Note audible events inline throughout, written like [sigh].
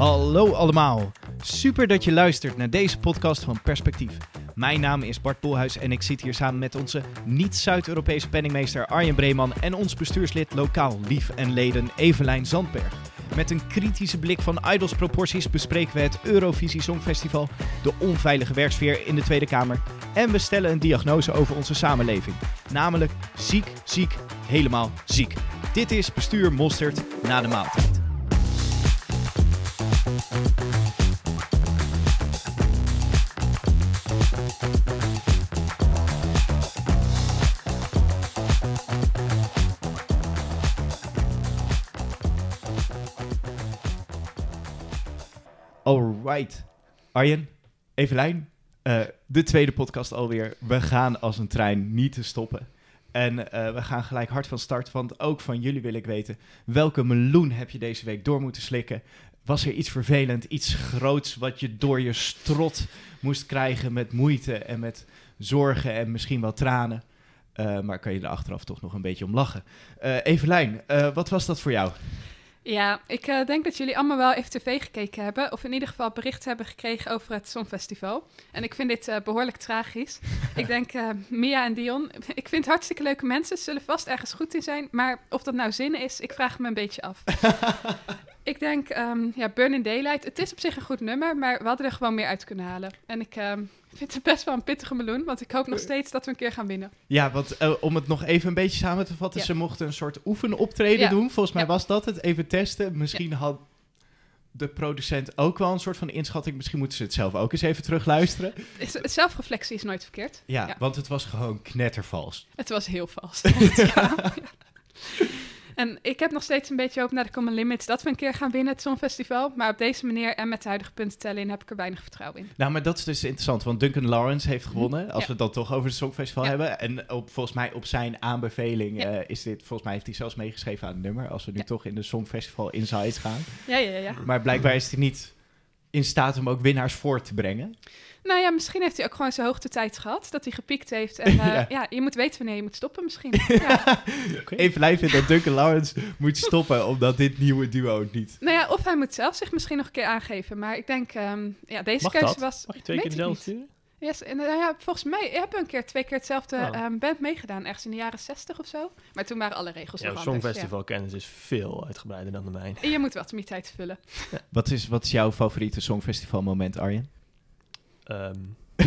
Hallo allemaal. Super dat je luistert naar deze podcast van Perspectief. Mijn naam is Bart Bolhuis en ik zit hier samen met onze niet-Zuid-Europese penningmeester Arjen Breeman en ons bestuurslid lokaal lief en leden Evelijn Zandberg. Met een kritische blik van Idols proporties bespreken we het Eurovisie Songfestival, de onveilige werksfeer in de Tweede Kamer en we stellen een diagnose over onze samenleving. Namelijk ziek, ziek, helemaal ziek. Dit is Bestuur Mosterd na de maaltijd. Alright. Arjen, Evelijn, uh, de tweede podcast alweer. We gaan als een trein niet te stoppen. En uh, we gaan gelijk hard van start, want ook van jullie wil ik weten... welke meloen heb je deze week door moeten slikken? Was er iets vervelend, iets groots wat je door je strot moest krijgen met moeite en met zorgen en misschien wel tranen? Uh, maar kan je er achteraf toch nog een beetje om lachen. Evelijn, wat was dat voor jou? Ja, ik uh, denk dat jullie allemaal wel even tv gekeken hebben. Of in ieder geval bericht hebben gekregen over het Songfestival. En ik vind dit uh, behoorlijk tragisch. [laughs] ik denk, uh, Mia en Dion, ik vind hartstikke leuke mensen. Ze zullen vast ergens goed in zijn. Maar of dat nou zin is, ik vraag me een beetje af. [laughs] ik denk, um, ja, Burn in Daylight. Het is op zich een goed nummer, maar we hadden er gewoon meer uit kunnen halen. En ik... Um, ik vind het best wel een pittige meloen, want ik hoop nog steeds dat we een keer gaan winnen. Ja, want uh, om het nog even een beetje samen te vatten, ja. ze mochten een soort oefenoptreden ja. doen. Volgens mij ja. was dat het, even testen. Misschien had de producent ook wel een soort van inschatting. Misschien moeten ze het zelf ook eens even terugluisteren. Zelfreflectie is nooit verkeerd. Ja, want het was gewoon knettervals. Het was heel vals. [laughs] [laughs] En ik heb nog steeds een beetje hoop naar de Common Limits dat we een keer gaan winnen het Songfestival. Maar op deze manier en met de huidige punten tellen in heb ik er weinig vertrouwen in. Nou, maar dat is dus interessant, want Duncan Lawrence heeft gewonnen. Als ja. we het dan toch over het Songfestival ja. hebben. En op, volgens mij op zijn aanbeveling ja. uh, is dit, volgens mij heeft hij zelfs meegeschreven aan het nummer. Als we nu toch in de Songfestival Insights gaan. Ja, ja, ja. Maar blijkbaar is hij niet in staat om ook winnaars voor te brengen. Nou ja, misschien heeft hij ook gewoon zijn hoogtetijd gehad. Dat hij gepiekt heeft. En uh, [laughs] ja. ja. je moet weten wanneer je moet stoppen misschien. [laughs] ja. okay. Even lijf vindt dat Duncan Lawrence moet stoppen, omdat dit nieuwe duo niet... Nou ja, of hij moet zelf zich misschien nog een keer aangeven. Maar ik denk, um, ja, deze Mag keuze dat? was... Mag je twee keer dezelfde sturen? Yes, en, uh, ja, volgens mij heb een keer twee keer hetzelfde oh. um, band meegedaan, ergens in de jaren zestig of zo. Maar toen waren alle regels ja, nog Songfestival ja. kennis is veel uitgebreider dan de mijne. En je moet wat om je tijd vullen. Ja. [laughs] Wat, is, wat is jouw favoriete Songfestival moment, Arjen? Um, [laughs]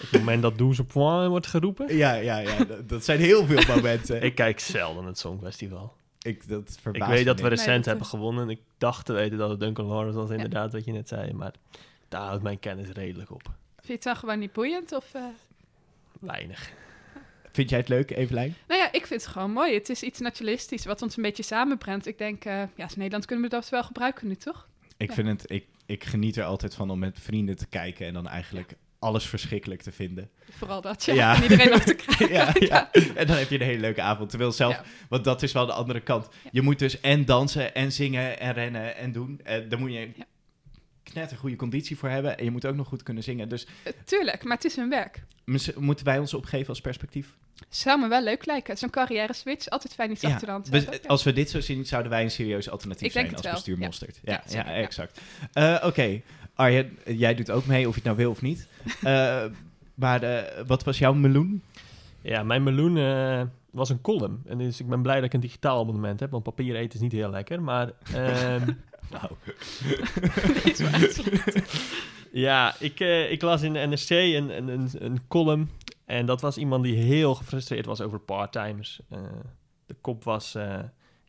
het moment dat Douze Point wordt geroepen? Ja, ja, ja. Dat, dat zijn heel veel momenten. [laughs] ik kijk zelden het Songfestival. Ik, dat ik weet dat we recent nee, dat hebben gewonnen. Ik dacht te weten dat het Duncan Lawrence was, inderdaad, wat je net zei. Maar daar houdt mijn kennis redelijk op. Vind je het dan gewoon niet boeiend? Of, uh... Weinig. Vind jij het leuk, Evelijn? Nou ja, ik vind het gewoon mooi. Het is iets nationalistisch wat ons een beetje samenbrengt. Ik denk, uh, ja, als Nederland kunnen we dat wel gebruiken nu, toch? Ik ja. vind het... Ik, ik geniet er altijd van om met vrienden te kijken en dan eigenlijk ja. alles verschrikkelijk te vinden. Vooral dat, ja. ja. [laughs] En iedereen af te [laughs] krijgen. ja, ja, En dan heb je een hele leuke avond. Terwijl zelf, want dat is wel de andere kant. Je moet dus en dansen en zingen en rennen en doen. En dan moet je net een goede conditie voor hebben. En je moet ook nog goed kunnen zingen. Dus, uh, tuurlijk, maar het is hun werk. Moeten wij ons opgeven als perspectief? Zou me wel leuk lijken. Zo'n carrière switch, altijd fijn iets ja, achter de hand. Als we dit zo zien, zouden wij een serieus alternatief Ik zijn als wel. bestuur ja. Mosterd. Ja, ja, ja, exact. Uh, Oké, okay. Arjen, jij doet ook mee, of je het nou wil of niet. uh, [laughs] maar wat was jouw meloen? Ja, mijn meloen uh, was een column. En dus ik ben blij dat ik een digitaal abonnement heb, want papier eten is niet heel lekker. Maar... [laughs] Nou. [laughs] ja, ik, uh, ik las in de NRC een, een, een, een, column. En dat was iemand die heel gefrustreerd was over parttimers. Uh, de kop was... Uh,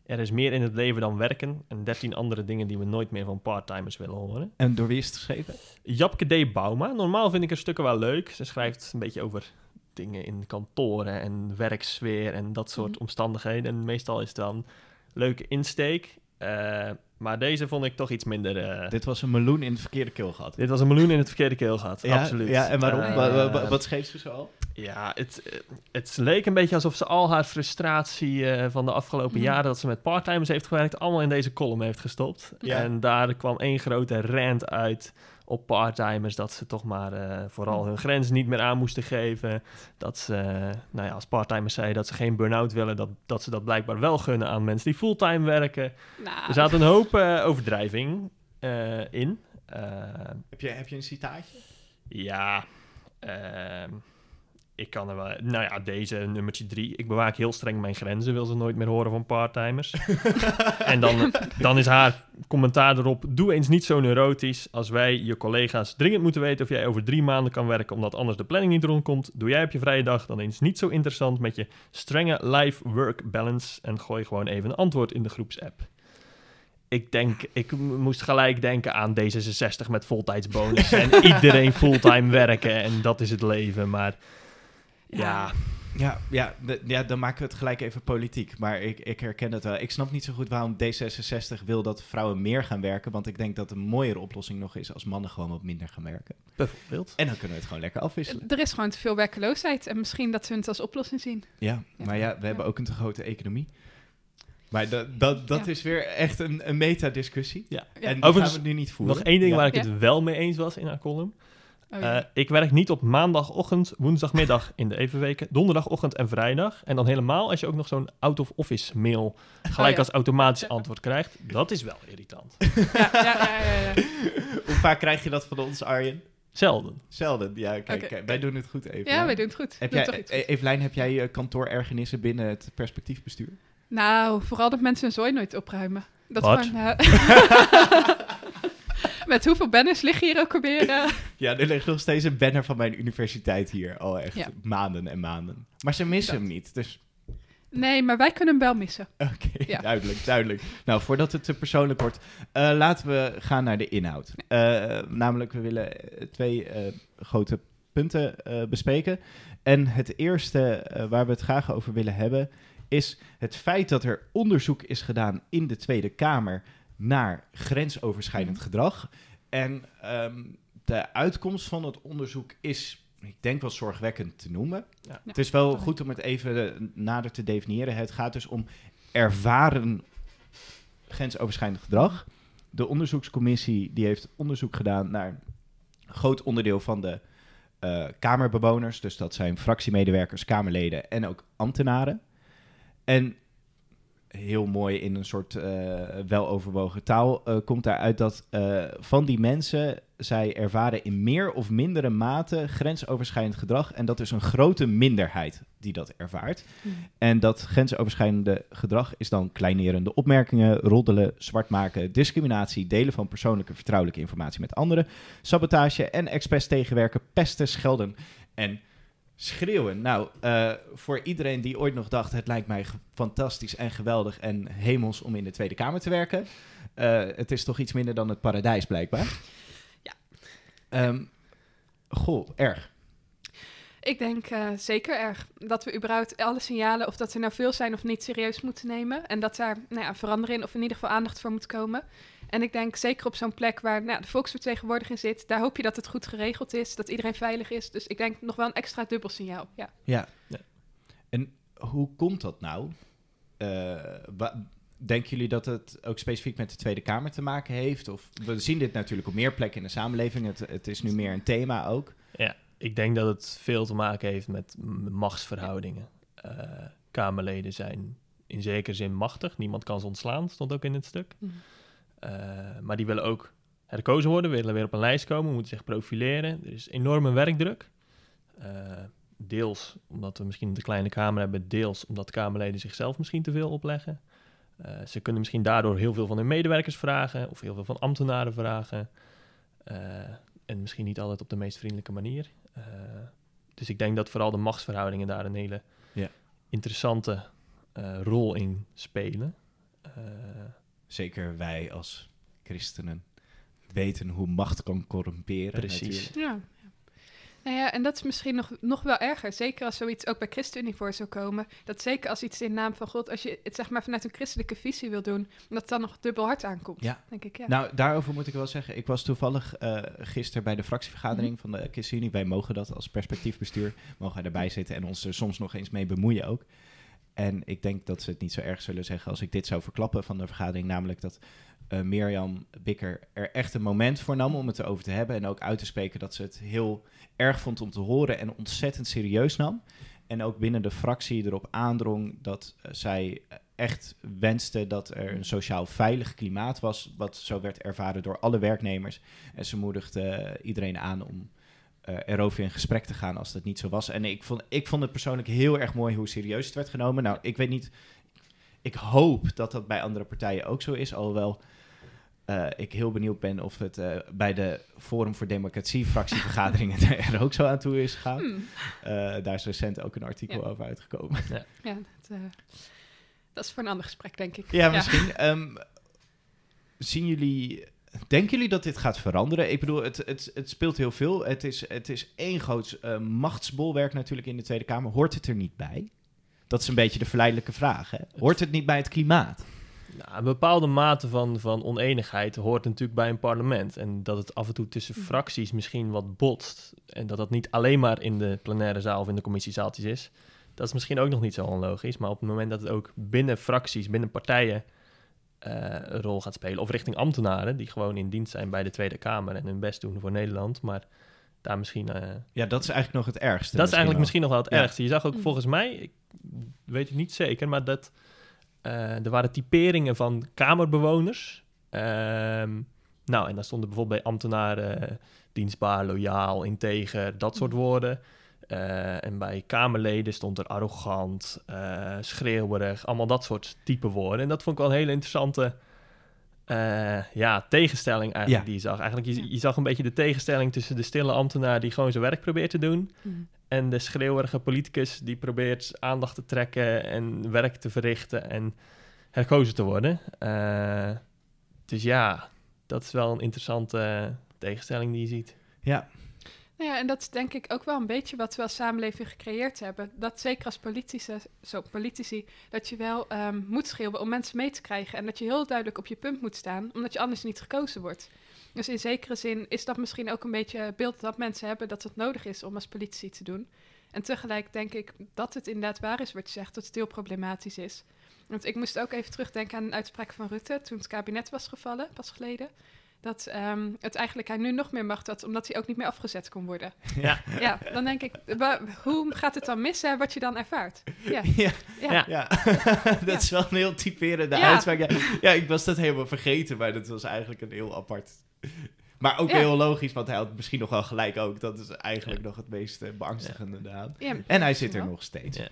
er is meer in het leven dan werken. En dertien andere dingen die we nooit meer van parttimers willen horen. En door wie is het geschreven? Japke D. Bauma. Normaal vind ik haar stukken wel leuk. Ze schrijft een beetje over dingen in kantoren en werksfeer en dat soort mm. omstandigheden. En meestal is het dan leuke insteek. Uh, maar deze vond ik toch iets minder... Uh... Dit was een meloen in het verkeerde keelgat. Dit was een meloen in het verkeerde keelgat, ja, absoluut. Ja, en waarom? Uh, wat, wat schreef ze zo al? Ja, het, het leek een beetje alsof ze al haar frustratie uh, van de afgelopen mm. jaren... dat ze met parttimers heeft gewerkt, allemaal in deze column heeft gestopt. Ja. En daar kwam één grote rant uit op parttimers. Dat ze toch maar eh, vooral hun grenzen niet meer aan moesten geven. Dat ze, eh, nou ja, als parttimers zeiden dat ze geen burn-out willen, dat, dat ze dat blijkbaar wel gunnen aan mensen die fulltime werken. Nou, Er zat een hoop eh, overdrijving eh, in. Heb je, heb je een citaatje? ja, ehm, ik kan er wel... Nou ja, deze nummertje drie. Ik bewaak heel streng mijn grenzen, wil ze nooit meer horen van parttimers. [laughs] en dan, dan is haar commentaar erop... Doe eens niet zo neurotisch. Als wij, je collega's, dringend moeten weten of jij over drie maanden kan werken... omdat anders de planning niet rondkomt... doe jij op je vrije dag dan eens niet zo interessant... met je strenge life-work balance... en gooi gewoon even een antwoord in de groepsapp. Ik denk, ik moest gelijk denken aan D66 met voltijdsbonus en [laughs] iedereen fulltime werken en dat is het leven. Maar ja, Ja. Ja, ja, de- ja, dan maken we het gelijk even politiek. Maar ik, ik herken het wel. Ik snap niet zo goed waarom D66 wil dat vrouwen meer gaan werken. Want ik denk dat een mooiere oplossing nog is als mannen gewoon wat minder gaan werken. bijvoorbeeld. En dan kunnen we het gewoon lekker afwisselen. er is gewoon te veel werkeloosheid. En misschien dat ze het als oplossing zien. Ja, Ja. maar ja, we hebben ook een te grote economie. Maar dat, dat, dat Ja. is weer echt een, een meta-discussie. Ja. Ja. En die Overigens, gaan we nu niet voeren. Nog één ding Ja. waar ik Ja. het wel mee eens was in haar column. Oh, ja. Eh, ik werk niet op maandagochtend, woensdagmiddag in de evenweken, donderdagochtend en vrijdag. En dan helemaal als je ook nog zo'n out-of-office mail gelijk Oh ja. als automatisch antwoord krijgt. Dat is wel irritant. ja, ja, ja, ja, ja. [laughs] Hoe vaak krijg je dat van ons, Arjen? Zelden. Zelden. Ja, kijk, wij doen het goed even. Ja, wij doen het goed. Heb Doen jij, toch iets goed. Evelijn, heb jij eh, kantoorergernissen binnen het perspectiefbestuur? Nou, vooral dat mensen hun zooi nooit opruimen. Dat Wat? gewoon, eh, [laughs] [laughs] Met hoeveel banners liggen hier ook alweer? eh? [laughs] Ja, er ligt nog steeds een banner van mijn universiteit hier. Al echt Ja. maanden en maanden. Maar ze missen Dat. hem niet, dus Nee, maar wij kunnen hem wel missen. [laughs] oké, Ja. duidelijk, duidelijk. Nou, voordat het te persoonlijk wordt, eh, laten we gaan naar de inhoud. Eh, namelijk, we willen twee grote punten bespreken. En het eerste waar we het graag over willen hebben, is het feit dat er onderzoek is gedaan in de Tweede Kamer naar grensoverschrijdend Mhm. gedrag. En ehm, de uitkomst van het onderzoek is, ik denk wel zorgwekkend te noemen. Ja. Het is wel goed om het even eh, nader te definiëren. Het gaat dus om ervaren grensoverschrijdend gedrag. De onderzoekscommissie die heeft onderzoek gedaan naar een groot onderdeel van de eh, Kamerbewoners. Dus dat zijn fractiemedewerkers, Kamerleden en ook ambtenaren. En heel mooi in een soort eh, weloverwogen taal eh, komt daaruit dat eh, van die mensen zij ervaren in meer of mindere mate grensoverschrijdend gedrag. En dat is een grote minderheid die dat ervaart. En dat grensoverschrijdende gedrag is dan kleinerende opmerkingen, roddelen, zwart maken, discriminatie, delen van persoonlijke vertrouwelijke informatie met anderen, sabotage en expres tegenwerken, pesten, schelden en schreeuwen. Nou, eh, voor iedereen die ooit nog dacht, het lijkt mij fantastisch en geweldig en hemels om in de Tweede Kamer te werken. eh, het is toch iets minder dan het paradijs blijkbaar. Ja. Ehm, goh, erg. Ik denk eh, zeker erg dat we überhaupt alle signalen, of dat er nou veel zijn of niet, serieus moeten nemen. En dat daar nou ja, verandering of in ieder geval aandacht voor moet komen. En ik denk zeker op zo'n plek waar nou, de volksvertegenwoordiging zit, daar hoop je dat het goed geregeld is, dat iedereen veilig is. Dus ik denk nog wel een extra dubbel signaal. Ja. Ja. Ja. En hoe komt dat nou? Eh, wa- denken jullie dat het ook specifiek met de Tweede Kamer te maken heeft? Of we zien dit natuurlijk op meer plekken in de samenleving. Het, het is nu meer een thema ook. Ja, ik denk dat het veel te maken heeft met machtsverhoudingen. Eh, Kamerleden zijn in zekere zin machtig. Niemand kan ze ontslaan, stond ook in het stuk. Mhm. Maar die willen ook herkozen worden, willen weer op een lijst komen, moeten zich profileren. Er is enorme werkdruk. Eh, deels omdat we misschien de kleine Kamer hebben, deels omdat Kamerleden zichzelf misschien te veel opleggen. Eh, ze kunnen misschien daardoor heel veel van hun medewerkers vragen of heel veel van ambtenaren vragen. Eh, en misschien niet altijd op de meest vriendelijke manier. Eh, dus ik denk dat vooral de machtsverhoudingen daar een hele Ja. interessante eh, rol in spelen. Zeker wij als christenen weten hoe macht kan corrumperen. Precies. natuurlijk. Ja. ja. Nou ja, en dat is misschien nog, nog wel erger. Zeker als zoiets ook bij ChristenUnie voor zou komen. Dat zeker als iets in naam van God, als je het zeg maar vanuit een christelijke visie wil doen, dat het dan nog dubbel hard aankomt. Ja. Denk ik, ja. Nou, daarover moet ik wel zeggen. Ik was toevallig eh gisteren bij de fractievergadering Mhm. van de ChristenUnie. Wij mogen dat als perspectiefbestuur. Mogen erbij zitten en ons er soms nog eens mee bemoeien ook. En ik denk dat ze het niet zo erg zullen zeggen als ik dit zou verklappen van de vergadering. Namelijk dat eh, Mirjam Bikker er echt een moment voor nam om het erover te hebben. En ook uit te spreken dat ze het heel erg vond om te horen en ontzettend serieus nam. En ook binnen de fractie erop aandrong dat eh, zij echt wenste dat er een sociaal veilig klimaat was. Wat zo werd ervaren door alle werknemers. En ze moedigde eh, iedereen aan om eh, erover in gesprek te gaan als dat niet zo was. En ik vond, ik vond het persoonlijk heel erg mooi hoe serieus het werd genomen. Nou, ik weet niet. Ik hoop dat dat bij andere partijen ook zo is. Alhoewel eh, ik heel benieuwd ben of het eh, bij de Forum voor Democratie fractievergaderingen [laughs] er ook zo aan toe is gegaan. Hmm. Eh, daar is recent ook een artikel Ja. over uitgekomen. Ja, dat, eh, dat is voor een ander gesprek, denk ik. Ja, misschien. Ehm, zien jullie... Denken jullie dat dit gaat veranderen? Ik bedoel, het, het, het speelt heel veel. Het is, het is één groot eh, machtsbolwerk natuurlijk in de Tweede Kamer. Hoort het er niet bij? Dat is een beetje de verleidelijke vraag. Hè? Hoort het niet bij het klimaat? Nou, een bepaalde mate van, van oneenigheid hoort natuurlijk bij een parlement. En dat het af en toe tussen Mhm. fracties misschien wat botst. En dat dat niet alleen maar in de plenaire zaal of in de commissiezaaltjes is. Dat is misschien ook nog niet zo onlogisch. Maar op het moment dat het ook binnen fracties, binnen partijen een rol gaat spelen. Of richting ambtenaren die gewoon in dienst zijn bij de Tweede Kamer en hun best doen voor Nederland. Maar daar misschien... eh, Ja, dat is eigenlijk nog het ergste. dat is eigenlijk wel. misschien nog wel het Ja. ergste. Je zag ook Mm. volgens mij, ik weet het niet zeker, maar dat eh, er waren typeringen van kamerbewoners. Ehm, nou, en daar stonden bijvoorbeeld bij ambtenaren eh, dienstbaar, loyaal, integer, dat soort Mm. woorden. Eh, en bij Kamerleden stond er arrogant, eh, schreeuwerig, allemaal dat soort type woorden. En dat vond ik wel een hele interessante eh, ja, tegenstelling eigenlijk Ja. die je zag. Eigenlijk, je, zag een beetje de tegenstelling tussen de stille ambtenaar die gewoon zijn werk probeert te doen... Hmm. En de schreeuwerige politicus die probeert aandacht te trekken en werk te verrichten en herkozen te worden. Eh, dus ja, dat is wel een interessante tegenstelling die je ziet. Ja, Nou ja, en dat is denk ik ook wel een beetje wat we als samenleving gecreëerd hebben. Dat zeker als politici, zo, politici dat je wel ehm, moet schreeuwen om mensen mee te krijgen. En dat je heel duidelijk op je punt moet staan, omdat je anders niet gekozen wordt. Dus in zekere zin is dat misschien ook een beetje het beeld dat mensen hebben dat het nodig is om als politici te doen. En tegelijk denk ik dat het inderdaad waar is wat je zegt, dat het heel problematisch is. Want ik moest ook even terugdenken aan een uitspraak van Rutte toen het kabinet was gevallen, pas geleden. Dat ehm, het eigenlijk hij nu nog meer macht had, omdat hij ook niet meer afgezet kon worden. [laughs] Ja. Ja, dan denk ik, hoe gaat het dan missen wat je dan ervaart? Ja, [laughs] ja, ja. Ja. ja. [laughs] dat is wel een heel typerende Ja. uitspraak. Ja. ja, ik was dat helemaal vergeten, maar dat was eigenlijk een heel apart... Maar ook Ja. heel logisch, want hij had misschien nog wel gelijk ook. Dat is eigenlijk nog het meest eh, beangstigende. Ja, En hij zit er wel. nog steeds. Ja.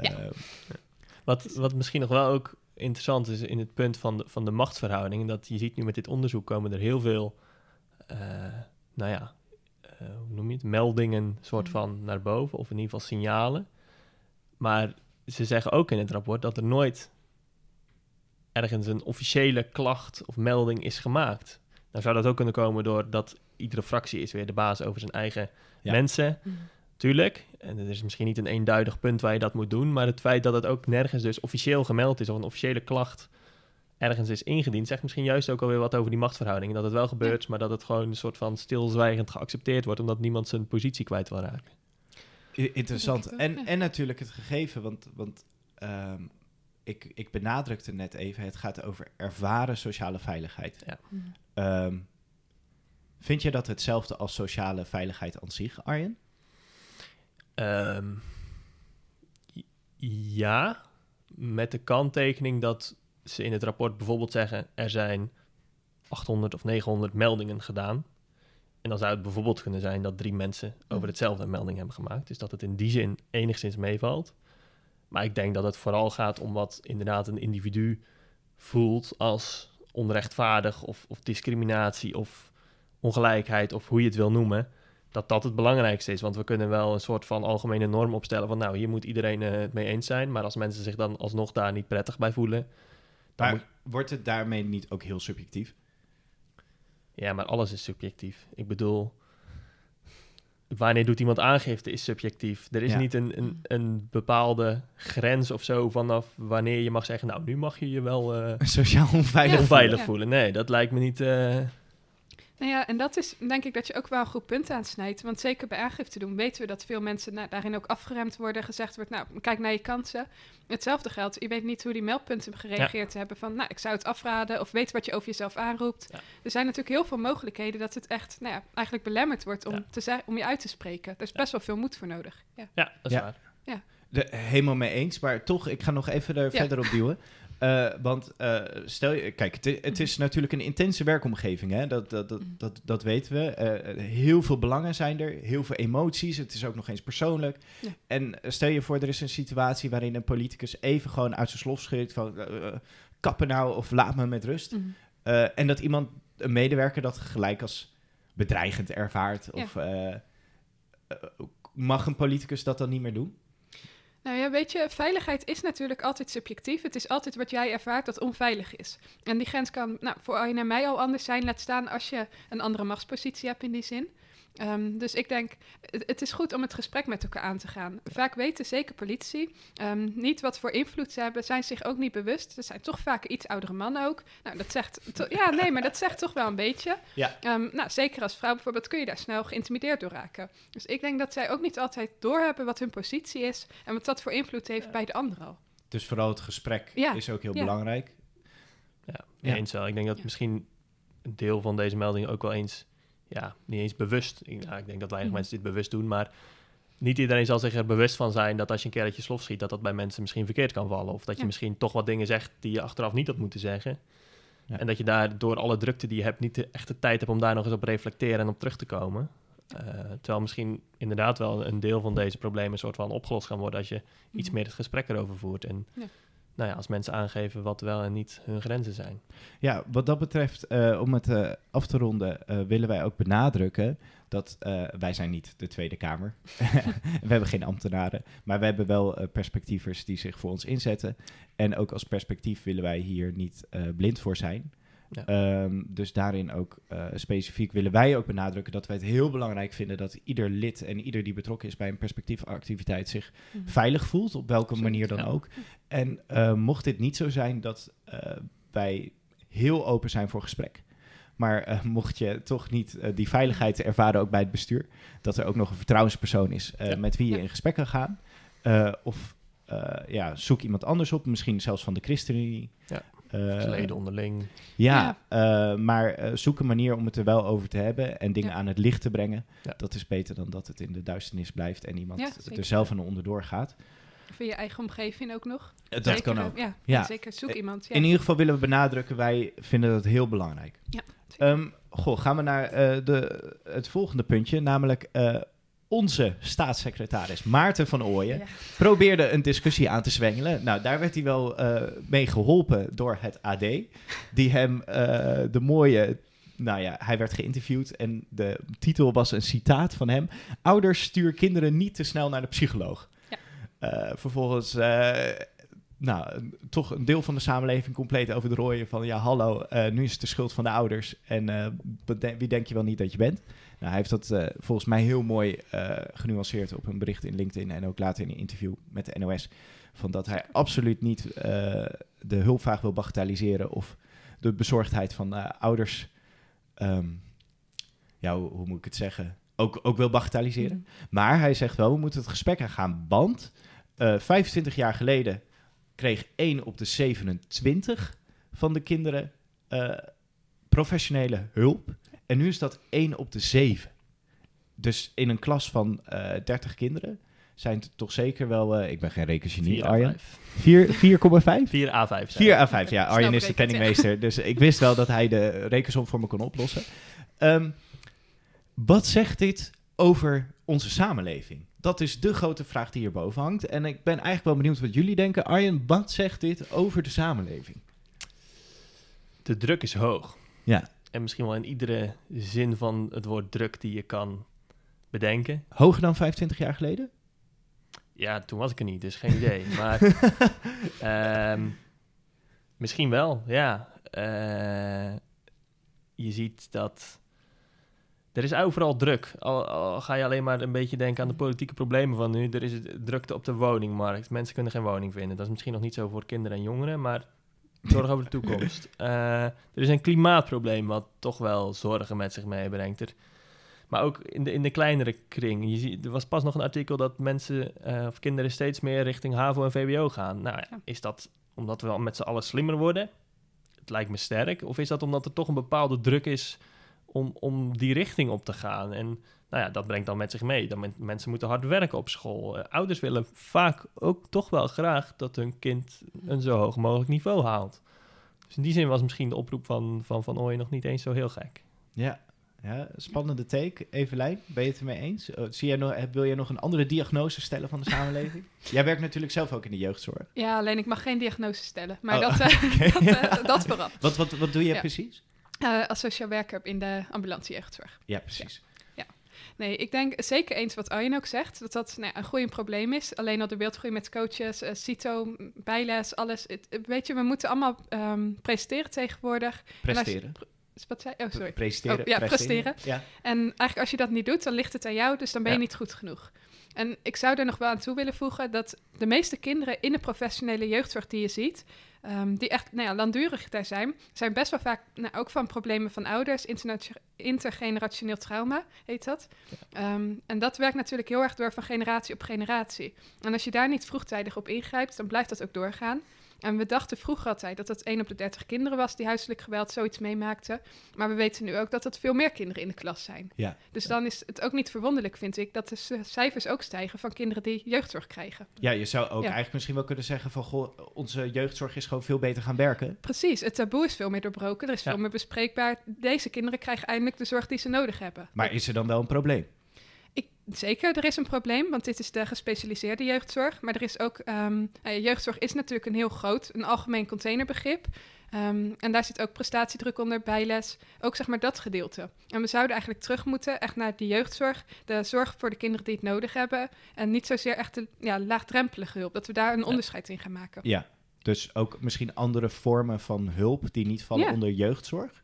Ja. Eh, Wat, wat misschien nog wel ook interessant is in het punt van de, van de machtsverhouding, dat je ziet nu met dit onderzoek komen er heel veel, eh, nou ja, eh, hoe noem je het, meldingen soort Mm. van naar boven, of in ieder geval signalen. Maar ze zeggen ook in het rapport dat er nooit ergens een officiële klacht of melding is gemaakt. Nou zou dat ook kunnen komen doordat iedere fractie is weer de baas over zijn eigen Ja. mensen. Mm. Tuurlijk, en er is misschien niet een eenduidig punt waar je dat moet doen, maar het feit dat het ook nergens dus officieel gemeld is of een officiële klacht ergens is ingediend, zegt misschien juist ook alweer wat over die machtsverhoudingen. Dat het wel gebeurt, maar dat het gewoon een soort van stilzwijgend geaccepteerd wordt, omdat niemand zijn positie kwijt wil raken. Interessant. En, ja. en natuurlijk het gegeven, want, want ehm, ik, ik benadrukte net even, het gaat over ervaren sociale veiligheid. Mm. Ehm, vind je dat hetzelfde als sociale veiligheid aan zich, Arjen? Ehm, ja, met de kanttekening dat ze in het rapport bijvoorbeeld zeggen er zijn 800 of 900 meldingen gedaan. En dan zou het bijvoorbeeld kunnen zijn dat drie mensen over hetzelfde melding hebben gemaakt. Dus dat het in die zin enigszins meevalt. Maar ik denk dat het vooral gaat om wat inderdaad een individu voelt als onrechtvaardig of, of discriminatie of ongelijkheid of hoe je het wil noemen dat dat het belangrijkste is. Want we kunnen wel een soort van algemene norm opstellen van nou, hier moet iedereen eh, het mee eens zijn. Maar als mensen zich dan alsnog daar niet prettig bij voelen, dan Maar moet... wordt het daarmee niet ook heel subjectief? Ja, maar alles is subjectief. Ik bedoel, wanneer doet iemand aangifte is subjectief. Er is Ja. niet een, een, een bepaalde grens of zo vanaf wanneer je mag zeggen, nou, nu mag je je wel eh, [laughs] Sociaal onveilig. Ja. onveilig Ja. voelen. Nee, dat lijkt me niet... eh, Nou ja, en dat is denk ik dat je ook wel een goed punt aansnijdt. Want zeker bij aangifte doen weten we dat veel mensen nou, daarin ook afgeremd worden. Gezegd wordt, nou, kijk naar je kansen. Hetzelfde geldt, je weet niet hoe die meldpunten gereageerd hebben. Van, nou, ik zou het afraden of weet wat je over jezelf aanroept. Ja. Er zijn natuurlijk heel veel mogelijkheden dat het echt, nou ja, eigenlijk belemmerd wordt om, Ja. te zei- om je uit te spreken. Er is best wel veel moed voor nodig. Ja. Ja, dat is Ja. waar. De, helemaal mee eens, maar toch, ik ga nog even er Ja. verder op duwen. [laughs] Eh, want eh, stel je, kijk, het, het is natuurlijk een intense werkomgeving, hè? Dat, dat, dat, Mhm. dat, dat weten we. Eh, heel veel belangen zijn er, heel veel emoties. Het is ook nog eens persoonlijk. Ja. En stel je voor, er is een situatie waarin een politicus even gewoon uit zijn slof schrikt van kappen nou of laat me met rust. Mhm. Eh, en dat iemand, een medewerker, dat gelijk als bedreigend ervaart. Ja. Of mag een politicus dat dan niet meer doen? Nou ja, weet je, veiligheid is natuurlijk altijd subjectief. Het is altijd wat jij ervaart dat onveilig is. En die grens kan nou, voor Arjen en mij al anders zijn, laat staan als je een andere machtspositie hebt in die zin. Ehm, dus ik denk, het, het is goed om het gesprek met elkaar aan te gaan. Vaak weten zeker politici ehm, niet wat voor invloed ze hebben, zijn zich ook niet bewust. Er zijn toch vaak iets oudere mannen ook. Nou, dat zegt, [laughs] to- ja, nee, maar dat zegt toch wel een beetje. Ja. Ehm, nou, zeker als vrouw bijvoorbeeld kun je daar snel geïntimideerd door raken. Dus ik denk dat zij ook niet altijd doorhebben wat hun positie is en wat dat voor invloed heeft bij de ander al. Dus vooral het gesprek Ja. is ook heel Ja. belangrijk. Ja, Ja. eens wel. Ik denk dat Ja. misschien een deel van deze melding ook wel eens, ja, niet eens bewust. Ik, nou, ik denk dat weinig Mhm. mensen dit bewust doen, maar niet iedereen zal zich er bewust van zijn dat als je een keer uit je slof schiet, dat dat bij mensen misschien verkeerd kan vallen. Of dat je Ja. misschien toch wat dingen zegt die je achteraf niet had moeten zeggen. Ja. En dat je daar door alle drukte die je hebt niet de echte tijd hebt om daar nog eens op te reflecteren en op terug te komen. Eh, terwijl misschien inderdaad wel een deel van deze problemen een soort van opgelost gaan worden als je iets Mhm. meer het gesprek erover voert. En Ja. Nou ja, als mensen aangeven wat wel en niet hun grenzen zijn. Ja, wat dat betreft, eh, om het eh, af te ronden, eh, willen wij ook benadrukken dat wij zijn niet de Tweede Kamer. [laughs] we hebben geen ambtenaren, maar we hebben wel perspectievers die zich voor ons inzetten. En ook als perspectief willen wij hier niet blind voor zijn. Ja. Ehm, dus daarin ook eh, specifiek willen wij ook benadrukken dat wij het heel belangrijk vinden dat ieder lid en ieder die betrokken is bij een perspectiefactiviteit zich Mhm. veilig voelt, op welke Absoluut, manier dan ja. ook. En eh, mocht dit niet zo zijn, dat eh, wij heel open zijn voor gesprek. Maar mocht je toch niet die veiligheid ervaren, ook bij het bestuur, dat er ook nog een vertrouwenspersoon is Ja. met wie je in gesprek kan gaan. Of ja, zoek iemand anders op, misschien zelfs van de ChristenUnie. Eh, Leden onderling. ja, eh, maar eh, zoek een manier om het er wel over te hebben en dingen Ja. aan het licht te brengen. Ja. Dat is beter dan dat het in de duisternis blijft en iemand er zelf aan onderdoor gaat. Of in je eigen omgeving ook nog. Dat Zeker, kan ook. Ja, Ja. zeker. Zoek iemand. Ja. In ieder geval willen we benadrukken, wij vinden dat heel belangrijk. Ja. Ehm, goh, gaan we naar eh, de, het volgende puntje, namelijk eh, onze staatssecretaris Maarten van Ooyen Ja. probeerde een discussie aan te zwengelen. Nou, daar werd hij wel eh, mee geholpen door het AD, die hem eh, de mooie... Nou ja, hij werd geïnterviewd en de titel was een citaat van hem. Ouders stuur kinderen niet te snel naar de psycholoog. Ja. Eh, vervolgens, nou, een- toch een deel van de samenleving compleet over de rooien van... ja, hallo, nu is het de schuld van de ouders en wie denk je wel niet dat je bent? Nou, hij heeft dat eh, volgens mij heel mooi eh, genuanceerd op een bericht in LinkedIn... en ook later in een interview met de NOS... van dat hij absoluut niet eh, de hulpvraag wil bagatelliseren... of de bezorgdheid van ouders... ehm, ja, hoe, hoe moet ik het zeggen? Ook, ook wil bagatelliseren. Mhm. Maar hij zegt wel, we moeten het gesprek aangaan. Want eh 25 jaar geleden kreeg 1 op de 27 van de kinderen professionele hulp. En nu is dat 1 op de 7. Dus in een klas van eh 30 kinderen zijn het toch zeker wel... eh, ik ben geen rekengenie, 4 Arjen. A5. 4 4,5? 4 A5. 4 à 5, ja. Arjen is de penningmeester, dus ik wist wel dat hij de rekensom voor me kon oplossen. Ehm, wat zegt dit over onze samenleving? Dat is de grote vraag die hierboven hangt. En ik ben eigenlijk wel benieuwd wat jullie denken. Arjen, wat zegt dit over de samenleving? De druk is hoog. Ja. En misschien wel in iedere zin van het woord druk die je kan bedenken. Hoger dan 25 jaar geleden? Ja, toen was ik er niet, dus geen idee. [laughs] Maar ehm, misschien wel, ja. Eh, je ziet dat... Er is overal druk. Al, al ga je alleen maar een beetje denken aan de politieke problemen van nu. Er is drukte op de woningmarkt. Mensen kunnen geen woning vinden. Dat is misschien nog niet zo voor kinderen en jongeren, maar Zorg over de toekomst. [laughs] Eh, er is een klimaatprobleem wat toch wel zorgen met zich meebrengt. Er, maar ook in de, in de kleinere kring. Je ziet, er was pas nog een artikel dat mensen eh, of kinderen steeds meer richting HAVO en VWO gaan. Nou, Ja. is dat omdat we al met z'n allen slimmer worden? Het lijkt me sterk. Of is dat omdat er toch een bepaalde druk is om, om die richting op te gaan? En nou ja, dat brengt dan met zich mee. Dat men- mensen moeten hard werken op school. Eh, ouders willen vaak ook toch wel graag dat hun kind een zo hoog mogelijk niveau haalt. Dus in die zin was misschien de oproep van Van, van Ooyen nog niet eens zo heel gek. Ja. ja, spannende take. Evelijn, ben je het ermee eens? Oh, zie jij nog, wil jij nog een andere diagnose stellen van de [laughs] samenleving? jij werkt natuurlijk zelf ook in de jeugdzorg. Ja, alleen ik mag geen diagnose stellen. Maar Oh, dat, [laughs] eh, oké. [laughs] dat, eh, dat vooraf. Wat, wat, wat doe je Ja. precies? Eh, als sociaal werker in de ambulance jeugdzorg. Ja, precies. Nee, ik denk zeker eens wat Arjen ook zegt, dat dat nou, ja, een groeiend probleem is. Alleen al de beeldgroei met coaches, eh, CITO, bijles, alles. Het, het- weet je, we moeten allemaal ehm, presteren tegenwoordig. Presteren. pre- wat zei Oh, sorry. Presteren. Oh, ja, presteren. Ja. En eigenlijk als je dat niet doet, dan ligt het aan jou, dus dan ben je Ja. niet goed genoeg. En ik zou er nog wel aan toe willen voegen dat de meeste kinderen in de professionele jeugdzorg die je ziet, ehm, die echt nou ja, langdurig daar zijn, zijn best wel vaak nou, ook van problemen van ouders, intergenerationeel trauma heet dat. Ehm, en dat werkt natuurlijk heel erg door van generatie op generatie. En als je daar niet vroegtijdig op ingrijpt, dan blijft dat ook doorgaan. En we dachten vroeger altijd dat het 1 op de 30 kinderen was die huiselijk geweld zoiets meemaakten. Maar we weten nu ook dat het veel meer kinderen in de klas zijn. Ja. Dus dan is het ook niet verwonderlijk, vind ik, dat de cijfers ook stijgen van kinderen die jeugdzorg krijgen. ja, je zou ook Ja. eigenlijk misschien wel kunnen zeggen van... Goh, onze jeugdzorg is gewoon veel beter gaan werken. Precies, het taboe is veel meer doorbroken, er is Ja. veel meer bespreekbaar. Deze kinderen krijgen eindelijk de zorg die ze nodig hebben. Maar is er dan wel een probleem? Zeker, er is een probleem, want dit is de gespecialiseerde jeugdzorg. Maar er is ook, ehm, eh, jeugdzorg is natuurlijk een heel groot, een algemeen containerbegrip. Ehm, en daar zit ook prestatiedruk onder, bijles, ook zeg maar dat gedeelte. En we zouden eigenlijk terug moeten, echt naar die jeugdzorg, de zorg voor de kinderen die het nodig hebben. En niet zozeer echt de ja, laagdrempelige hulp, dat we daar een onderscheid in gaan maken. Ja. Dus ook misschien andere vormen van hulp die niet vallen Ja. onder jeugdzorg?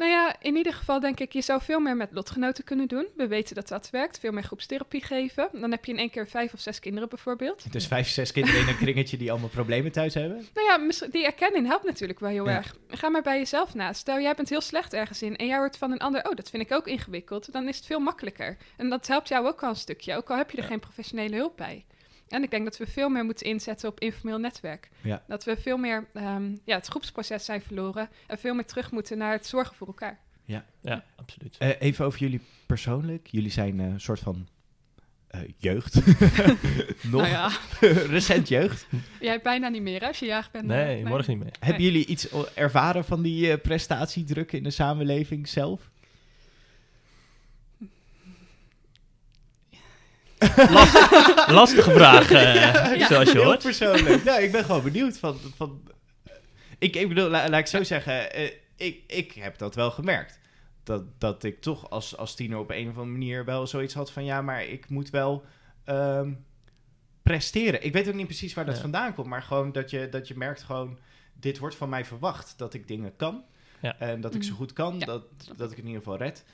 Nou ja, in ieder geval denk ik, je zou veel meer met lotgenoten kunnen doen. We weten dat dat werkt, veel meer groepstherapie geven. Dan heb je in één keer vijf of zes kinderen bijvoorbeeld. Dus vijf, zes kinderen in een kringetje die allemaal problemen thuis hebben? Nou ja, die erkenning helpt natuurlijk wel heel Ja. erg. Ga maar bij jezelf na. Stel, jij bent heel slecht ergens in en jij hoort van een ander... oh, dat vind ik ook ingewikkeld. Dan is het veel makkelijker. En dat helpt jou ook al een stukje, ook al heb je er Ja. geen professionele hulp bij. En ik denk dat we veel meer moeten inzetten op informeel netwerk. Ja. Dat we veel meer ehm, ja, het groepsproces zijn verloren... en veel meer terug moeten naar het zorgen voor elkaar. Ja, absoluut. Eh, even over jullie persoonlijk. Jullie zijn eh, een soort van eh, jeugd. [laughs] [laughs] Nog Nou ja, [laughs] recent jeugd. jij hebt bijna niet meer hè, als je jaag bent. Nee, morgen niet meer. Hebben jullie iets ervaren van die eh, prestatiedruk in de samenleving zelf? [laughs] Lastige vraag, eh, Ja. zoals je Heel hoort. persoonlijk. nou, ik ben gewoon [laughs] benieuwd. Van, van, ik, ik bedoel, la- laat ik zo zeggen. eh, ik, ik heb dat wel gemerkt. Dat, dat ik toch als, als tiener op een of andere manier wel zoiets had van... ja, maar ik moet wel ehm, presteren. Ik weet ook niet precies waar dat Ja. vandaan komt... maar gewoon dat je, dat je merkt gewoon... dit wordt van mij verwacht, dat ik dingen kan. Ja. En dat ik ze Mm. goed kan, Ja, dat, dat ik het in ieder geval red.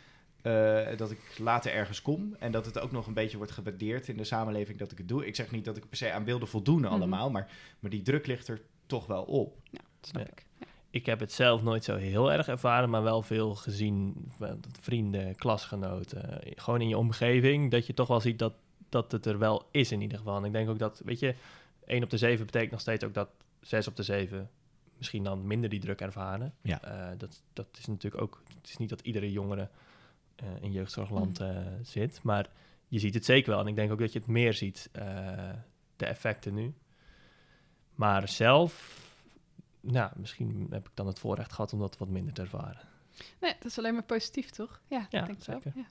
Eh, dat ik later ergens kom en dat het ook nog een beetje wordt gewaardeerd in de samenleving dat ik het doe. Ik zeg niet dat ik per se aan wilde voldoen Mhm. allemaal, maar, maar die druk ligt er toch wel op. Ja, dat snap Ja. ik. Ik heb het zelf nooit zo heel erg ervaren, maar wel veel gezien. van Vrienden, klasgenoten, gewoon in je omgeving. Dat je toch wel ziet dat, dat het er wel is in ieder geval. En ik denk ook dat, weet je, 1 op de 7 betekent nog steeds ook dat 6 op de 7 misschien dan minder die druk ervaren. Ja. Eh, dat, dat is natuurlijk ook, het is niet dat iedere jongere in jeugdzorgland eh, zit, maar je ziet het zeker wel. En ik denk ook dat je het meer ziet, eh, de effecten nu. Maar zelf, nou, misschien heb ik dan het voorrecht gehad om dat wat minder te ervaren. Nee, dat is alleen maar positief, toch? Ja, Ja, ik denk wel. zeker. Ja.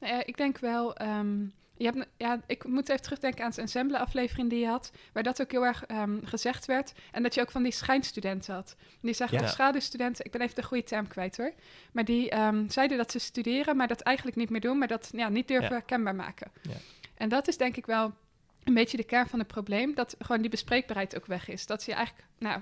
Nou ja, ik denk wel. ehm, je hebt, ja, ik moet even terugdenken aan zijn ensemble-aflevering die je had, waar dat ook heel erg ehm, gezegd werd. En dat je ook van die schijnstudenten had. Die zeggen, Ja. schaduwstudenten, ik ben even de goede term kwijt hoor. Maar die ehm, zeiden dat ze studeren, maar dat eigenlijk niet meer doen, maar dat ja, niet durven kenbaar maken. Ja. En dat is denk ik wel een beetje de kern van het probleem, dat gewoon die bespreekbaarheid ook weg is. Dat je eigenlijk, nou,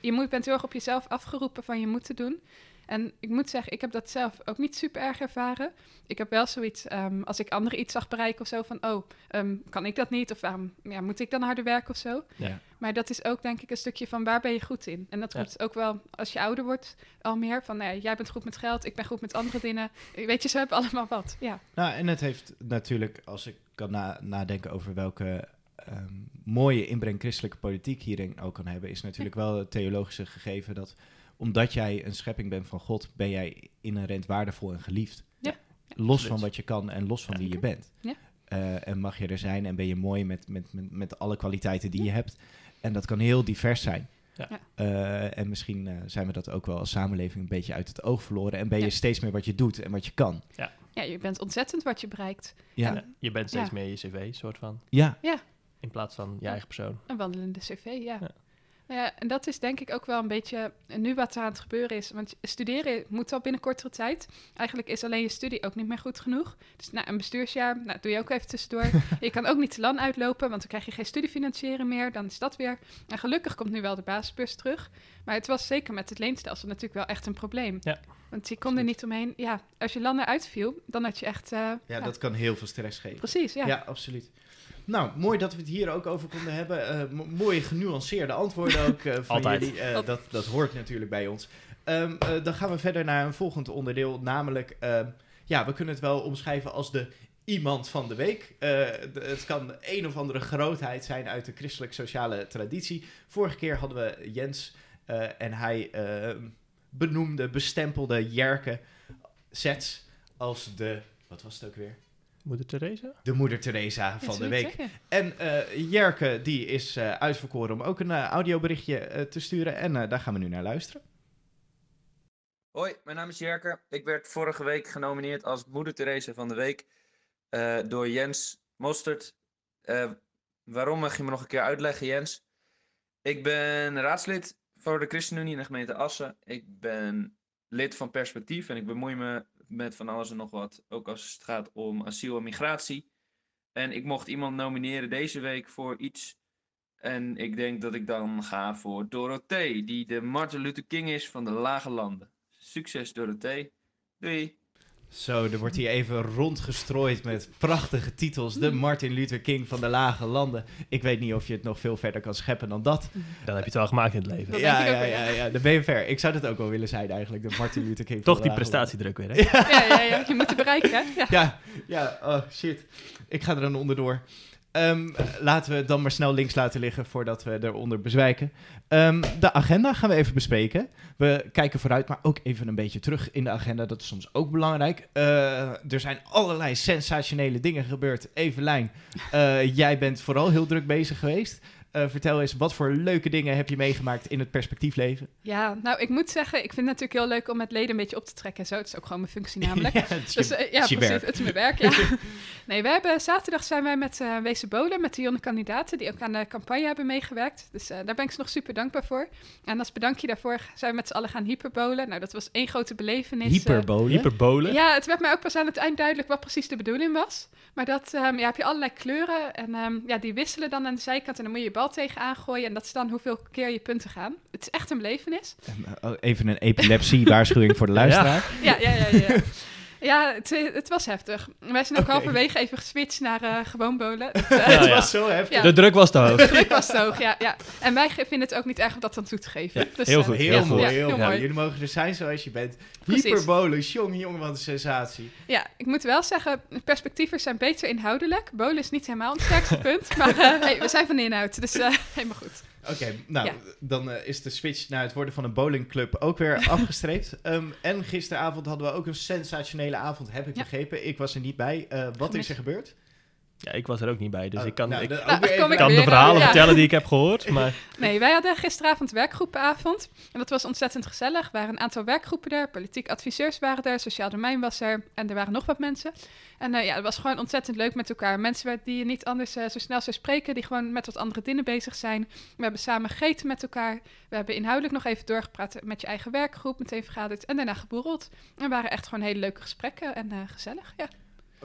je moet, bent heel erg op jezelf afgeroepen van je moet te doen. En ik moet zeggen, ik heb dat zelf ook niet super erg ervaren. Ik heb wel zoiets, ehm, als ik anderen iets zag bereiken of zo, van oh, ehm, kan ik dat niet? Of waarom ja, moet ik dan harder werken of zo? Ja. Maar dat is ook denk ik een stukje van waar ben je goed in? En dat Ja. wordt ook wel als je ouder wordt al meer van, nou ja, jij bent goed met geld, ik ben goed met andere dingen. Weet je, ze hebben allemaal wat. Ja, Nou, en het heeft natuurlijk, als ik kan na- nadenken over welke ehm, mooie inbreng christelijke politiek hierin ook kan hebben, is natuurlijk wel het theologische gegeven dat omdat jij een schepping bent van God, ben jij inherent waardevol en geliefd. Ja. Los van wat je kan en los van Ja. wie je bent. Ja. Eh, en mag je er zijn en ben je mooi met, met, met, met alle kwaliteiten die Ja. je hebt. En dat kan heel divers zijn. Ja. Ja. Eh, en misschien eh, zijn we dat ook wel als samenleving een beetje uit het oog verloren. En ben je Ja. steeds meer wat je doet en wat je kan. ja je bent ontzettend wat je bereikt. Ja, Ja, Je bent steeds Ja. meer je cv, soort van. ja. In plaats van je Ja. eigen persoon. Een wandelende cv, ja. Ja. Ja, en dat is denk ik ook wel een beetje nu wat er aan het gebeuren is. Want studeren moet al binnen kortere tijd. Eigenlijk is alleen je studie ook niet meer goed genoeg. Dus nou, een bestuursjaar, nou, dat doe je ook even tussendoor. [laughs] je kan ook niet te lang uitlopen, want dan krijg je geen studiefinanciering meer. Dan is dat weer. En gelukkig komt nu wel de basisbus terug. Maar het was zeker met het leenstelsel natuurlijk wel echt een probleem. Ja. Want je kon er niet omheen. Ja, als je langer uitviel, dan had je echt... eh, Ja, dat kan heel veel stress geven. Precies, ja. Ja, absoluut. Nou, mooi dat we het hier ook over konden hebben. Eh, mo- mooie genuanceerde antwoorden ook eh, van Altijd. jullie. Eh, dat, dat hoort natuurlijk bij ons. Ehm, eh, dan gaan we verder naar een volgend onderdeel. Namelijk, ehm, ja, we kunnen het wel omschrijven als de iemand van de week. De- het kan een of andere grootheid zijn uit de christelijk-sociale traditie. Vorige keer hadden we Jens en hij ehm, benoemde, bestempelde Jerke sets als de... Wat was het ook weer? Moeder Teresa? De moeder Teresa Ja, van de week. En eh, Jerke, die is eh, uitverkoren om ook een eh, audioberichtje te sturen. En eh, daar gaan we nu naar luisteren. Hoi, mijn naam is Jerker. Ik werd vorige week genomineerd als Moeder Teresa van de Week eh, door Jens Mostert. Eh, waarom mag je me nog een keer uitleggen, Jens? Ik ben raadslid voor de ChristenUnie in de gemeente Assen. Ik ben lid van Perspectief en ik bemoei me met van alles en nog wat. Ook als het gaat om asiel en migratie. En ik mocht iemand nomineren deze week voor iets. En ik denk dat ik dan ga voor Dorothee, die de Martin Luther King is van de Lage Landen. Succes, Dorothee. Doei. Zo, er wordt hier even rondgestrooid met prachtige titels. De Martin Luther King van de lage landen. Ik weet niet of je het nog veel verder kan scheppen dan dat. Dan heb je het wel gemaakt in het leven. Ja, ja, ja, ja. ja, dan ben je ver. Ik zou dat ook wel willen zijn eigenlijk, de Martin Luther King Toch van die de lage landen. prestatiedruk weer, hè? [laughs] Ja, ja, ja, je moet het bereiken, hè? Ja. Ja, ja, oh shit. Ik ga er dan onderdoor. Eh, laten we dan maar snel links laten liggen voordat we eronder bezwijken. Ehm, de agenda gaan we even bespreken. We kijken vooruit, maar ook even een beetje terug in de agenda. Dat is soms ook belangrijk. Eh, er zijn allerlei sensationele dingen gebeurd. Evelijn, eh, jij bent vooral heel druk bezig geweest. Eh, vertel eens, wat voor leuke dingen heb je meegemaakt in het perspectiefleven? Ja, nou, ik moet zeggen, ik vind het natuurlijk heel leuk om met leden een beetje op te trekken en zo. Het is ook gewoon mijn functie namelijk. [laughs] Ja, het is je- Dus eh, ja, het is je precies. werk. Het is mijn werk, ja. [laughs] nee, we hebben zaterdag zijn wij met eh Wezen Bolen, met de jonge kandidaten die ook aan de campagne hebben meegewerkt. Dus eh, daar ben ik ze nog super dankbaar voor. En als bedankje daarvoor zijn we met z'n allen gaan hyperbolen. Nou, dat was één grote belevenis. eh. Hyperbolen. Hyperbolen. Ja, het werd mij ook pas aan het eind duidelijk wat precies de bedoeling was. Maar dat ehm, ja, heb je allerlei kleuren en ehm, ja, die wisselen dan aan de zijkant en dan moet je je bal tegenaan gooien. En dat is dan hoeveel keer je punten gaan. Het is echt een belevenis. Oh, Even een epilepsie-waarschuwing voor de luisteraar. Ja, ja, ja, ja. [laughs] Ja, het, het was heftig. Wij zijn ook Oké. halverwege even geswitcht naar eh, gewoon bolen. [laughs] Het, eh, Ja, het ja. was zo heftig. Ja. De druk was te hoog. de druk was te hoog, ja, ja. En wij vinden het ook niet erg om dat dan toe te geven. Ja, Dus, heel eh, goed. Heel mooi, Ja, heel heel mooi. Jullie mogen er zijn zoals je bent. Hyperbolen, jongen, jongen, wat een sensatie. Ja, ik moet wel zeggen, perspectieven zijn beter inhoudelijk. Bolen is niet helemaal het sterkste [laughs] punt, maar eh, hey, we zijn van de inhoud, dus eh, helemaal goed. Oké, nou, Ja. dan eh, is de switch naar het worden van een bowlingclub ook weer [laughs] afgestreept. Ehm, en gisteravond hadden we ook een sensationele avond, heb ik Ja. begrepen. Ik was er niet bij. Eh, wat is er gebeurd? Ja, ik was er ook niet bij, dus Oh, ik kan, nou, ik Nou, ik kan de verhalen ja. vertellen die ik heb gehoord. Maar [laughs] Nee, wij hadden gisteravond werkgroepenavond. En dat was ontzettend gezellig. Er waren een aantal werkgroepen er. Politiek adviseurs waren er. Sociaal domein was er. En er waren nog wat mensen. En eh, ja, het was gewoon ontzettend leuk met elkaar. Mensen waar- die je niet anders eh, zo snel zou spreken. Die gewoon met wat andere dingen bezig zijn. We hebben samen gegeten met elkaar. We hebben inhoudelijk nog even doorgepraat met je eigen werkgroep. Meteen vergaderd. En daarna geborreld. En er waren echt gewoon hele leuke gesprekken. En eh, gezellig, ja.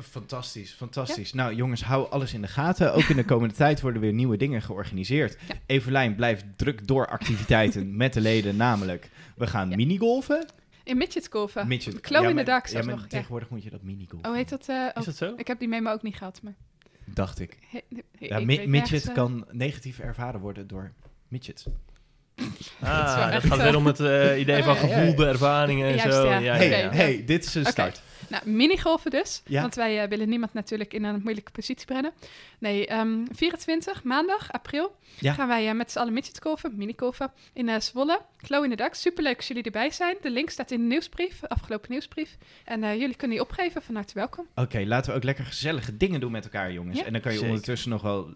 Fantastisch, fantastisch. Nou jongens, hou alles in de gaten. Ook in de komende [laughs] tijd worden weer nieuwe dingen georganiseerd. Ja. Evelijn blijft druk door activiteiten [laughs] met de leden, namelijk we gaan Ja. minigolfen. In midgetgolven. Midget. Ja, in Ja, maar nog. Ja. tegenwoordig moet je dat minigolf. Oh, heet dat? eh, oh, Is dat zo? ik heb die memo ook niet gehad, maar... Dacht ik. he- he- Ja, ik midget nergens, eh, kan negatief ervaren worden door midgets. Ah, dat gaat weer om het eh, idee van gevoelde ervaringen en Juist, zo. ja. Ja, hey, ja, Oké. ja. hey, dit is een start. Nou, minigolven dus. Ja. Want wij eh, willen niemand natuurlijk in een moeilijke positie brengen. Nee, ehm 24 maandag, april, Ja. gaan wij eh, met z'n allen midgetgolven, minigolven, in eh, Zwolle. Glow in the Dark. Superleuk als jullie erbij zijn. De link staat in de nieuwsbrief, de afgelopen nieuwsbrief. En eh, jullie kunnen die opgeven, van harte welkom. Oké, laten we ook lekker gezellige dingen doen met elkaar, jongens. Ja. En dan kan je Zeker. ondertussen nog wel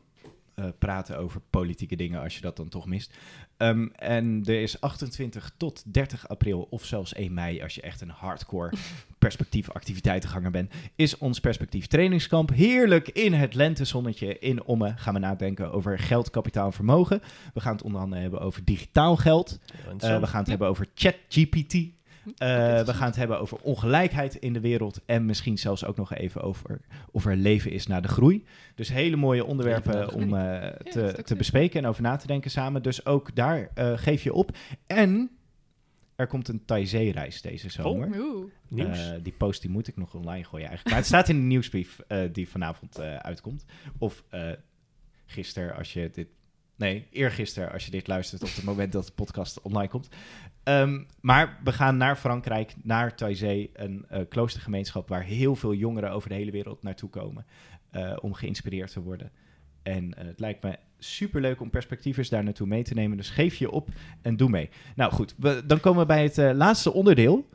eh, praten over politieke dingen als je dat dan toch mist. Ehm, en er is 28 tot 30 april, of zelfs 1 mei, als je echt een hardcore [laughs] perspectief activiteitenganger bent, is ons perspectief trainingskamp. Heerlijk in het lentezonnetje in Omme gaan we nadenken over geld, kapitaal en vermogen. We gaan het onder andere hebben over digitaal geld. Eh, we gaan het hebben over ChatGPT. Eh, we gaan het hebben over ongelijkheid in de wereld. En misschien zelfs ook nog even over of er leven is na de groei. Dus hele mooie onderwerpen om eh, te, te bespreken en over na te denken samen. Dus ook daar eh, geef je op. En er komt een Taizé-reis deze zomer. Oeh. Nieuws. Eh, die post die moet ik nog online gooien eigenlijk. Maar het staat in de nieuwsbrief die vanavond uitkomt. Of gisteren als je dit... Nee, eergisteren als je dit luistert op het moment dat de podcast online komt. Ehm, maar we gaan naar Frankrijk, naar Taizé, een eh, kloostergemeenschap waar heel veel jongeren over de hele wereld naartoe komen eh, om geïnspireerd te worden. En eh, het lijkt me superleuk om perspectievers daar naartoe mee te nemen. Dus geef je op en doe mee. Nou goed, dan komen we bij het laatste onderdeel.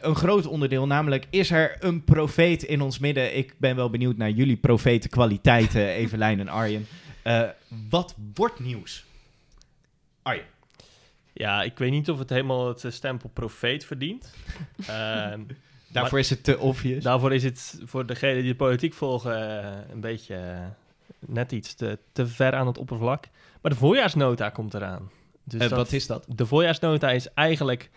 Een groot onderdeel, namelijk is er een profeet in ons midden? Ik ben wel benieuwd naar jullie profetenkwaliteiten, [laughs] Evelijn en Arjen. Wat wordt nieuws? Arjen. Ja, ik weet niet of het helemaal het eh, stempel profeet verdient. [laughs] Ehm, Daarvoor is het te obvious. daarvoor is het voor degenen die de politiek volgen eh, een beetje eh, net iets te, te ver aan het oppervlak. Maar de voorjaarsnota komt eraan. Dus dat- wat is dat? De voorjaarsnota is eigenlijk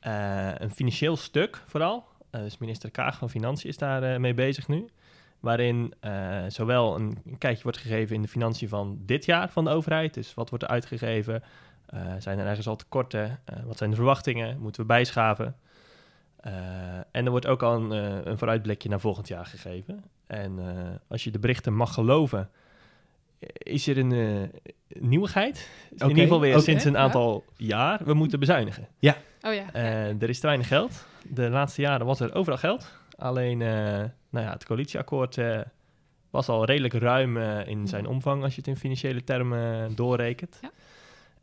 eh, een financieel stuk vooral. Eh, dus minister Kaag van Financiën is daar eh, mee bezig nu. Waarin eh, zowel een, een kijkje wordt gegeven in de financiën van dit jaar van de overheid. Dus wat wordt er uitgegeven? Eh, zijn er ergens al tekorten? Eh, wat zijn de verwachtingen? Moeten we bijschaven? Eh, en er wordt ook al een, een vooruitblikje naar volgend jaar gegeven. En eh, als je de berichten mag geloven, is er een eh, nieuwigheid. In ieder geval weer sinds een Ja. aantal jaar. We moeten bezuinigen. Oh ja. Er is te weinig geld. De laatste jaren was er overal geld. Alleen, eh, nou ja, het coalitieakkoord eh, was al redelijk ruim eh, in zijn omvang als je het in financiële termen doorrekent. Ja.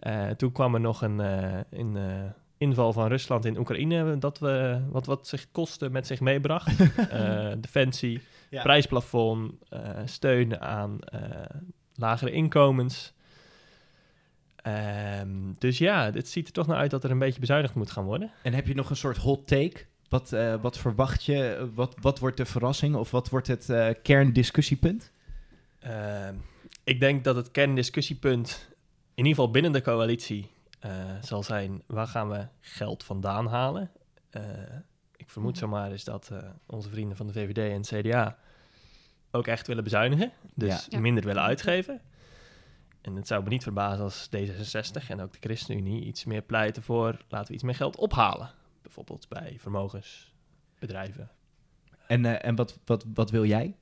Eh, toen kwam er nog een, eh, eh, inval van Rusland in Oekraïne, dat we, wat, wat zich kosten met zich meebracht. [laughs] Defensie, Ja. prijsplafond, steun aan lagere inkomens. Ehm, dus ja, het ziet er toch naar uit dat er een beetje bezuinigd moet gaan worden. En heb je nog een soort hot take? Wat, wat verwacht je? Wat, wat wordt de verrassing? Of wat wordt het kerndiscussiepunt? Ehm, ik denk dat het kerndiscussiepunt, in ieder geval binnen de coalitie, eh, zal zijn: waar gaan we geld vandaan halen? Eh, ik vermoed zomaar is dat eh, onze vrienden van de VVD en het CDA ook echt willen bezuinigen, dus Ja. Ja. minder willen uitgeven. En het zou me niet verbazen als D66 en ook de ChristenUnie iets meer pleiten voor laten we iets meer geld ophalen. Bijvoorbeeld bij vermogensbedrijven. En, eh, en wat, wat, wat wil jij?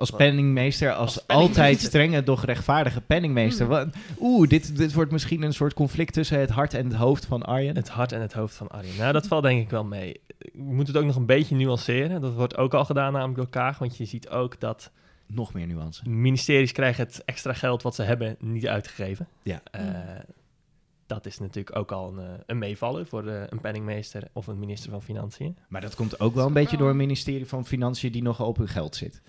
Als penningmeester, als, Als penningmeester. altijd strenge, doch rechtvaardige penningmeester. Mm. Wat- Oeh, dit, dit wordt misschien een soort conflict tussen het hart en het hoofd van Arjen. Het hart en het hoofd van Arjen. Nou, dat valt denk ik wel mee. Ik moet het ook nog een beetje nuanceren. Dat wordt ook al gedaan namelijk door Kaag. Want je ziet ook dat Nog meer nuance. ministeries krijgen het extra geld wat ze hebben niet uitgegeven. Ja. Eh, dat is natuurlijk ook al een, eh, een meevaller voor eh, een penningmeester of een minister van Financiën. Maar dat komt ook wel een beetje door een ministerie van Financiën die nogal op hun geld zit.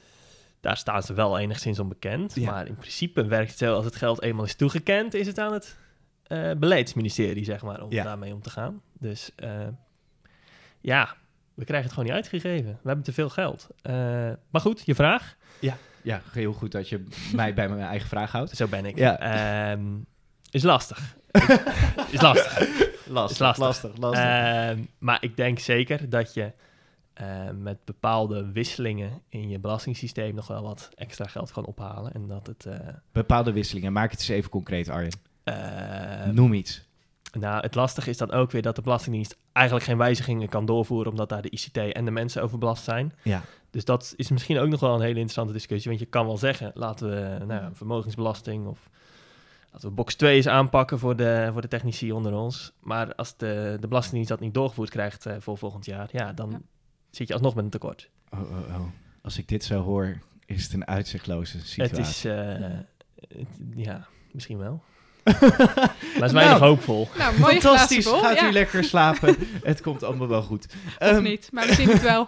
Daar staan ze wel enigszins onbekend. Ja. Maar in principe werkt het zo, als het geld eenmaal is toegekend, is het aan het eh, beleidsministerie, zeg maar, om Ja. daarmee om te gaan. Dus eh, ja, we krijgen het gewoon niet uitgegeven. We hebben te veel geld. Eh, maar goed, je vraag. Ja, heel goed dat je mij bij mijn eigen vraag houdt. Zo ben ik. Ja. Ehm, is lastig. is lastig. [laughs] Lastig, Is lastig. lastig, lastig. Ehm, maar ik denk zeker dat je eh, met bepaalde wisselingen in je belastingssysteem nog wel wat extra geld kan ophalen. En dat het... eh, Bepaalde wisselingen. Maak het eens even concreet, Arjen. eh, Noem iets. nou, het lastige is dan ook weer dat de Belastingdienst eigenlijk geen wijzigingen kan doorvoeren, omdat daar de ICT en de mensen overbelast zijn. Ja. Dus dat is misschien ook nog wel een hele interessante discussie. Want je kan wel zeggen, laten we nou, ja, vermogensbelasting of laten we box 2 eens aanpakken voor de, voor de technici onder ons. Maar als de, de Belastingdienst dat niet doorgevoerd krijgt eh, voor volgend jaar, ja, dan Ja. Zit je alsnog met een tekort. Oh, oh, oh. Als ik dit zo hoor, is het een uitzichtloze situatie. Het is, eh, het- ja, misschien wel. [laughs] maar het is weinig Nou, hoopvol. [laughs] Nou, mooie Fantastisch, glazen bol. gaat ja. u lekker slapen. [laughs] het komt allemaal wel goed. Of Ehm, niet, maar zien het wel.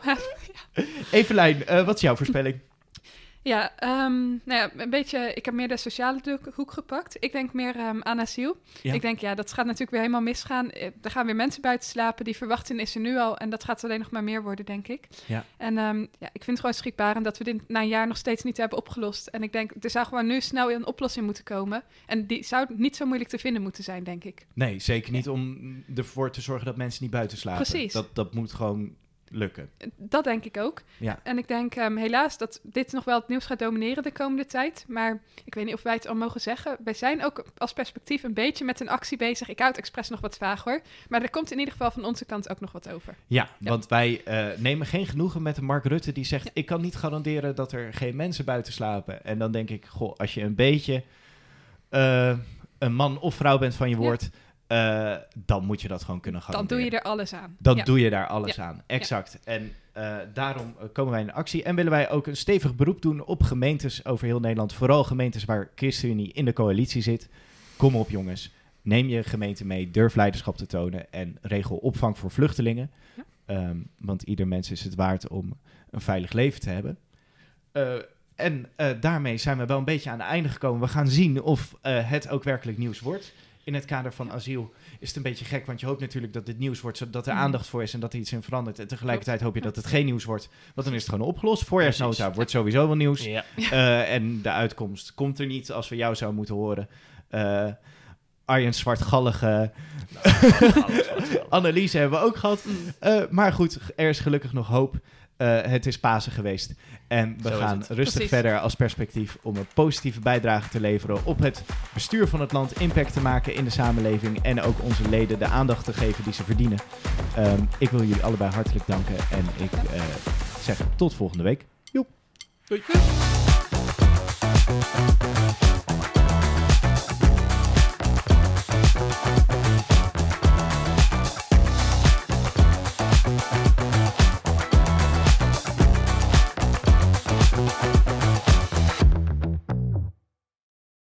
Evelijn, eh, wat is jouw voorspelling? Ja, ehm, nou ja, een beetje. Ik heb meer de sociale hoek gepakt. Ik denk meer ehm, aan asiel. Ja. Ik denk, ja, dat gaat natuurlijk weer helemaal misgaan. Eh, Er gaan weer mensen buiten slapen. Die verwachting is er nu al. En dat gaat alleen nog maar meer worden, denk ik. Ja. En ehm, ja, ik vind het gewoon schrikbarend dat we dit na een jaar nog steeds niet hebben opgelost. En ik denk, er zou gewoon nu snel een oplossing moeten komen. En die zou niet zo moeilijk te vinden moeten zijn, denk ik. Nee, zeker niet om ervoor te zorgen dat mensen niet buiten slapen. Precies. Dat, dat moet gewoon lukken. Dat denk ik ook. Ja. En ik denk ehm, helaas dat dit nog wel het nieuws gaat domineren de komende tijd. Maar ik weet niet of wij het al mogen zeggen. Wij zijn ook als perspectief een beetje met een actie bezig. Ik houd expres nog wat vaag hoor. Maar er komt in ieder geval van onze kant ook nog wat over. Ja, Ja. want wij eh, nemen geen genoegen met Mark Rutte die zegt... ik kan niet garanderen dat er geen mensen buiten slapen. En dan denk ik, goh, als je een beetje eh, een man of vrouw bent van je Ja. Eh, dan moet je dat gewoon kunnen Dan garanderen. doe je er alles aan. Dan Ja. doe je daar alles aan, exact. En eh, daarom eh, komen wij in actie. En willen wij ook een stevig beroep doen op gemeentes over heel Nederland. Vooral gemeentes waar ChristenUnie in de coalitie zit. Kom op jongens, neem je gemeente mee, durf leiderschap te tonen... en regel opvang voor vluchtelingen. Ehm, want ieder mens is het waard om een veilig leven te hebben. En daarmee zijn we wel een beetje aan het einde gekomen. We gaan zien of het ook werkelijk nieuws wordt. In het kader van asiel is het een beetje gek, want je hoopt natuurlijk dat dit nieuws wordt, zodat er Mhm. aandacht voor is en dat er iets in verandert. En tegelijkertijd hoop je dat het geen nieuws wordt, want dan is het gewoon opgelost. Voorjaarsnota wordt sowieso wel nieuws. Ja. Eh, en de uitkomst komt er niet als we jou zouden moeten horen. Eh Arjen Zwartgallige [laughs] analyse hebben we ook gehad. Mm. Eh, maar goed, er is gelukkig nog hoop. Eh, het is Pasen geweest. En we Zo gaan rustig Precies. verder als perspectief om een positieve bijdrage te leveren op het bestuur van het land, impact te maken in de samenleving en ook onze leden de aandacht te geven die ze verdienen. Ehm, ik wil jullie allebei hartelijk danken en ik eh, zeg tot volgende week. Doei.